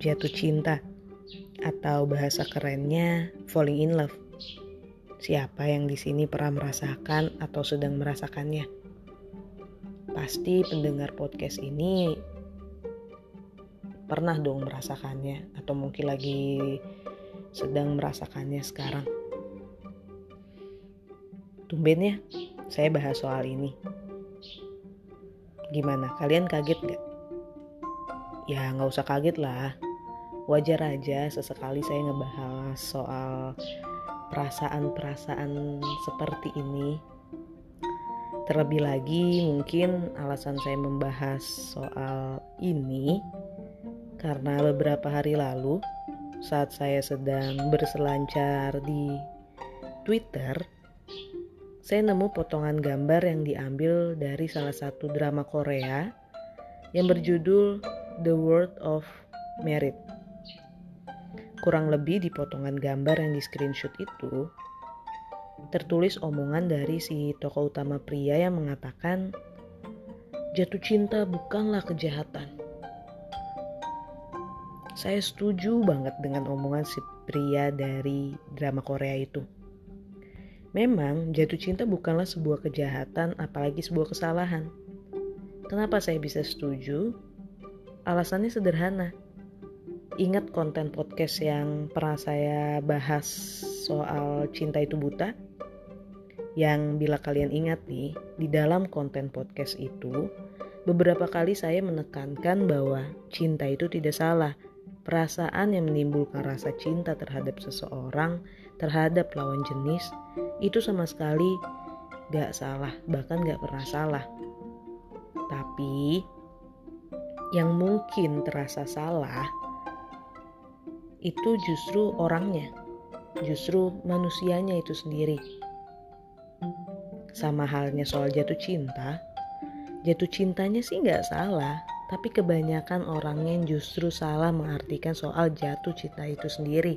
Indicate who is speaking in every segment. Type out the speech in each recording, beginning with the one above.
Speaker 1: jatuh cinta atau bahasa kerennya falling in love. Siapa yang di sini pernah merasakan atau sedang merasakannya? Pasti pendengar podcast ini pernah dong merasakannya atau mungkin lagi sedang merasakannya sekarang. Tumben ya, saya bahas soal ini. Gimana, kalian kaget gak? Ya nggak usah kaget lah, wajar aja sesekali saya ngebahas soal perasaan-perasaan seperti ini. Terlebih lagi mungkin alasan saya membahas soal ini karena beberapa hari lalu saat saya sedang berselancar di Twitter, saya nemu potongan gambar yang diambil dari salah satu drama Korea yang berjudul The World of Merit. Kurang lebih di potongan gambar yang di screenshot itu tertulis omongan dari si tokoh utama pria yang mengatakan jatuh cinta bukanlah kejahatan. Saya setuju banget dengan omongan si pria dari drama Korea itu. Memang jatuh cinta bukanlah sebuah kejahatan apalagi sebuah kesalahan. Kenapa saya bisa setuju? Alasannya sederhana ingat konten podcast yang pernah saya bahas soal cinta itu buta? Yang bila kalian ingat nih, di dalam konten podcast itu, beberapa kali saya menekankan bahwa cinta itu tidak salah. Perasaan yang menimbulkan rasa cinta terhadap seseorang, terhadap lawan jenis, itu sama sekali gak salah, bahkan gak pernah salah. Tapi, yang mungkin terasa salah itu justru orangnya, justru manusianya itu sendiri. Sama halnya soal jatuh cinta, jatuh cintanya sih nggak salah, tapi kebanyakan orangnya justru salah mengartikan soal jatuh cinta itu sendiri.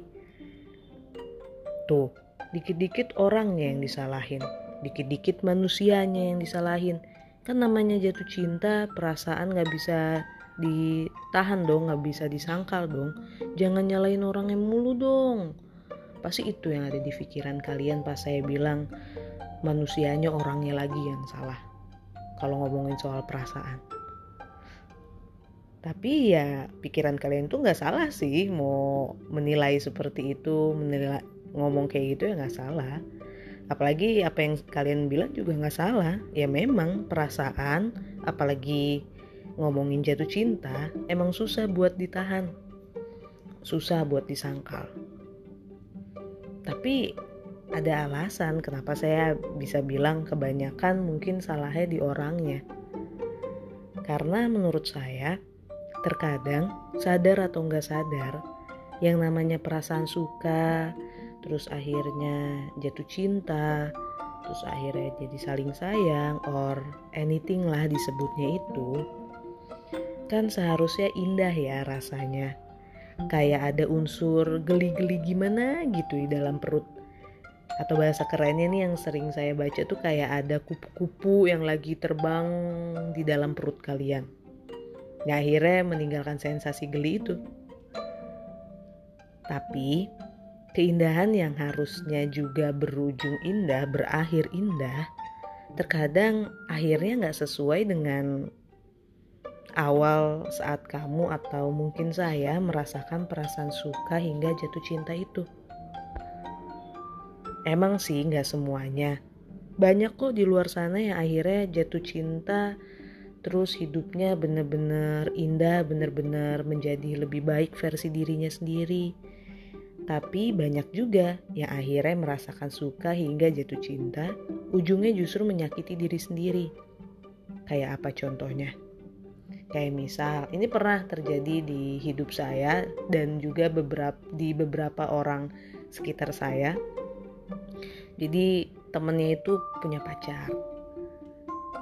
Speaker 1: Tuh, dikit-dikit orangnya yang disalahin, dikit-dikit manusianya yang disalahin. Kan namanya jatuh cinta, perasaan nggak bisa ditahan dong nggak bisa disangkal dong. Jangan nyalain orang yang mulu dong. Pasti itu yang ada di pikiran kalian pas saya bilang manusianya orangnya lagi yang salah kalau ngomongin soal perasaan. Tapi ya pikiran kalian tuh nggak salah sih. Mau menilai seperti itu menilai ngomong kayak gitu ya nggak salah. Apalagi apa yang kalian bilang juga nggak salah. Ya memang perasaan apalagi ngomongin jatuh cinta emang susah buat ditahan, susah buat disangkal. Tapi ada alasan kenapa saya bisa bilang kebanyakan mungkin salahnya di orangnya. Karena menurut saya, terkadang sadar atau nggak sadar, yang namanya perasaan suka, terus akhirnya jatuh cinta, terus akhirnya jadi saling sayang, or anything lah disebutnya itu, kan seharusnya indah ya rasanya. Kayak ada unsur geli-geli gimana gitu di dalam perut. Atau bahasa kerennya nih yang sering saya baca tuh kayak ada kupu-kupu yang lagi terbang di dalam perut kalian. Nah akhirnya meninggalkan sensasi geli itu. Tapi keindahan yang harusnya juga berujung indah, berakhir indah, terkadang akhirnya nggak sesuai dengan awal saat kamu atau mungkin saya merasakan perasaan suka hingga jatuh cinta itu. Emang sih nggak semuanya. Banyak kok di luar sana yang akhirnya jatuh cinta terus hidupnya bener-bener indah, bener-bener menjadi lebih baik versi dirinya sendiri. Tapi banyak juga yang akhirnya merasakan suka hingga jatuh cinta, ujungnya justru menyakiti diri sendiri. Kayak apa contohnya? Kayak misal, ini pernah terjadi di hidup saya dan juga beberapa di beberapa orang sekitar saya. Jadi temennya itu punya pacar.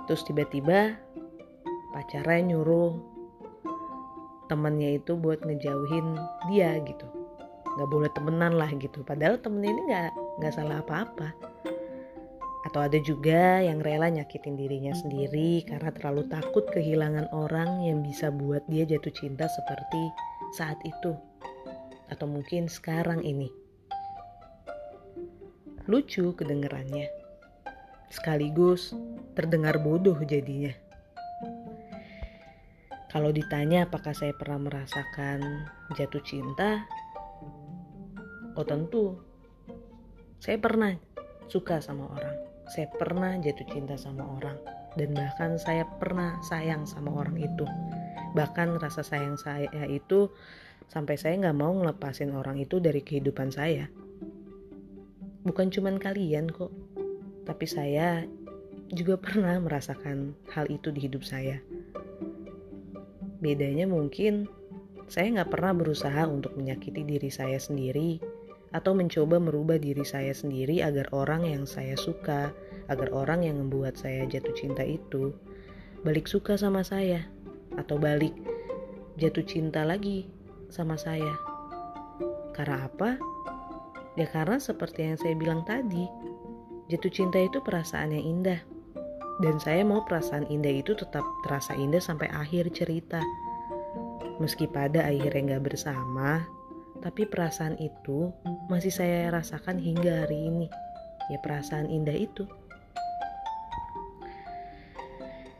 Speaker 1: Terus tiba-tiba pacarnya nyuruh temennya itu buat ngejauhin dia gitu. Gak boleh temenan lah gitu. Padahal temennya ini gak, gak salah apa-apa atau ada juga yang rela nyakitin dirinya sendiri karena terlalu takut kehilangan orang yang bisa buat dia jatuh cinta seperti saat itu, atau mungkin sekarang ini. Lucu kedengerannya, sekaligus terdengar bodoh jadinya. Kalau ditanya apakah saya pernah merasakan jatuh cinta, oh tentu saya pernah suka sama orang. Saya pernah jatuh cinta sama orang dan bahkan saya pernah sayang sama orang itu. Bahkan rasa sayang saya itu sampai saya nggak mau ngelepasin orang itu dari kehidupan saya. Bukan cuman kalian kok tapi saya juga pernah merasakan hal itu di hidup saya. Bedanya mungkin saya nggak pernah berusaha untuk menyakiti diri saya sendiri atau mencoba merubah diri saya sendiri agar orang yang saya suka, agar orang yang membuat saya jatuh cinta itu balik suka sama saya atau balik jatuh cinta lagi sama saya. Karena apa? Ya karena seperti yang saya bilang tadi, jatuh cinta itu perasaan yang indah. Dan saya mau perasaan indah itu tetap terasa indah sampai akhir cerita. Meski pada akhirnya nggak bersama, tapi perasaan itu masih saya rasakan hingga hari ini. Ya perasaan indah itu.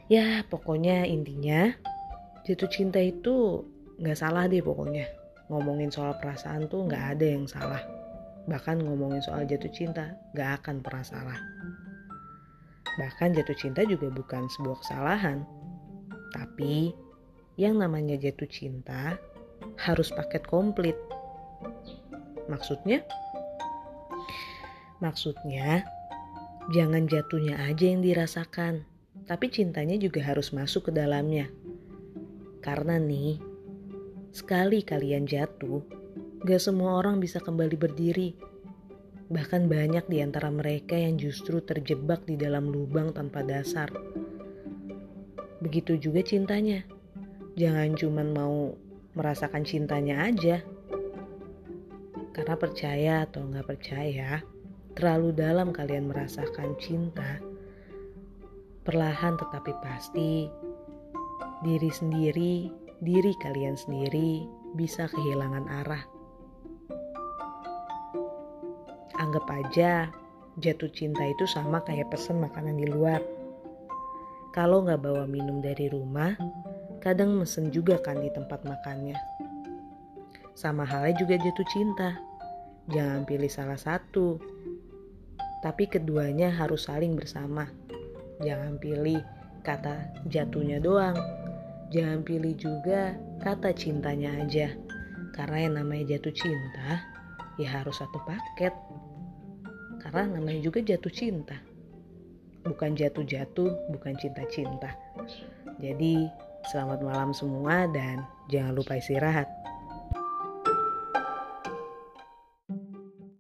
Speaker 1: Ya pokoknya intinya jatuh cinta itu nggak salah deh pokoknya. Ngomongin soal perasaan tuh nggak ada yang salah. Bahkan ngomongin soal jatuh cinta nggak akan pernah salah. Bahkan jatuh cinta juga bukan sebuah kesalahan. Tapi yang namanya jatuh cinta harus paket komplit Maksudnya? Maksudnya, jangan jatuhnya aja yang dirasakan, tapi cintanya juga harus masuk ke dalamnya. Karena nih, sekali kalian jatuh, gak semua orang bisa kembali berdiri. Bahkan banyak di antara mereka yang justru terjebak di dalam lubang tanpa dasar. Begitu juga cintanya. Jangan cuma mau merasakan cintanya aja, karena percaya atau nggak percaya, terlalu dalam kalian merasakan cinta, perlahan tetapi pasti, diri sendiri, diri kalian sendiri bisa kehilangan arah. Anggap aja jatuh cinta itu sama kayak pesen makanan di luar. Kalau nggak bawa minum dari rumah, kadang mesen juga kan di tempat makannya. Sama halnya juga jatuh cinta. Jangan pilih salah satu, tapi keduanya harus saling bersama. Jangan pilih kata jatuhnya doang. Jangan pilih juga kata cintanya aja. Karena yang namanya jatuh cinta, ya harus satu paket. Karena namanya juga jatuh cinta. Bukan jatuh-jatuh, bukan cinta-cinta. Jadi, selamat malam semua dan jangan lupa istirahat.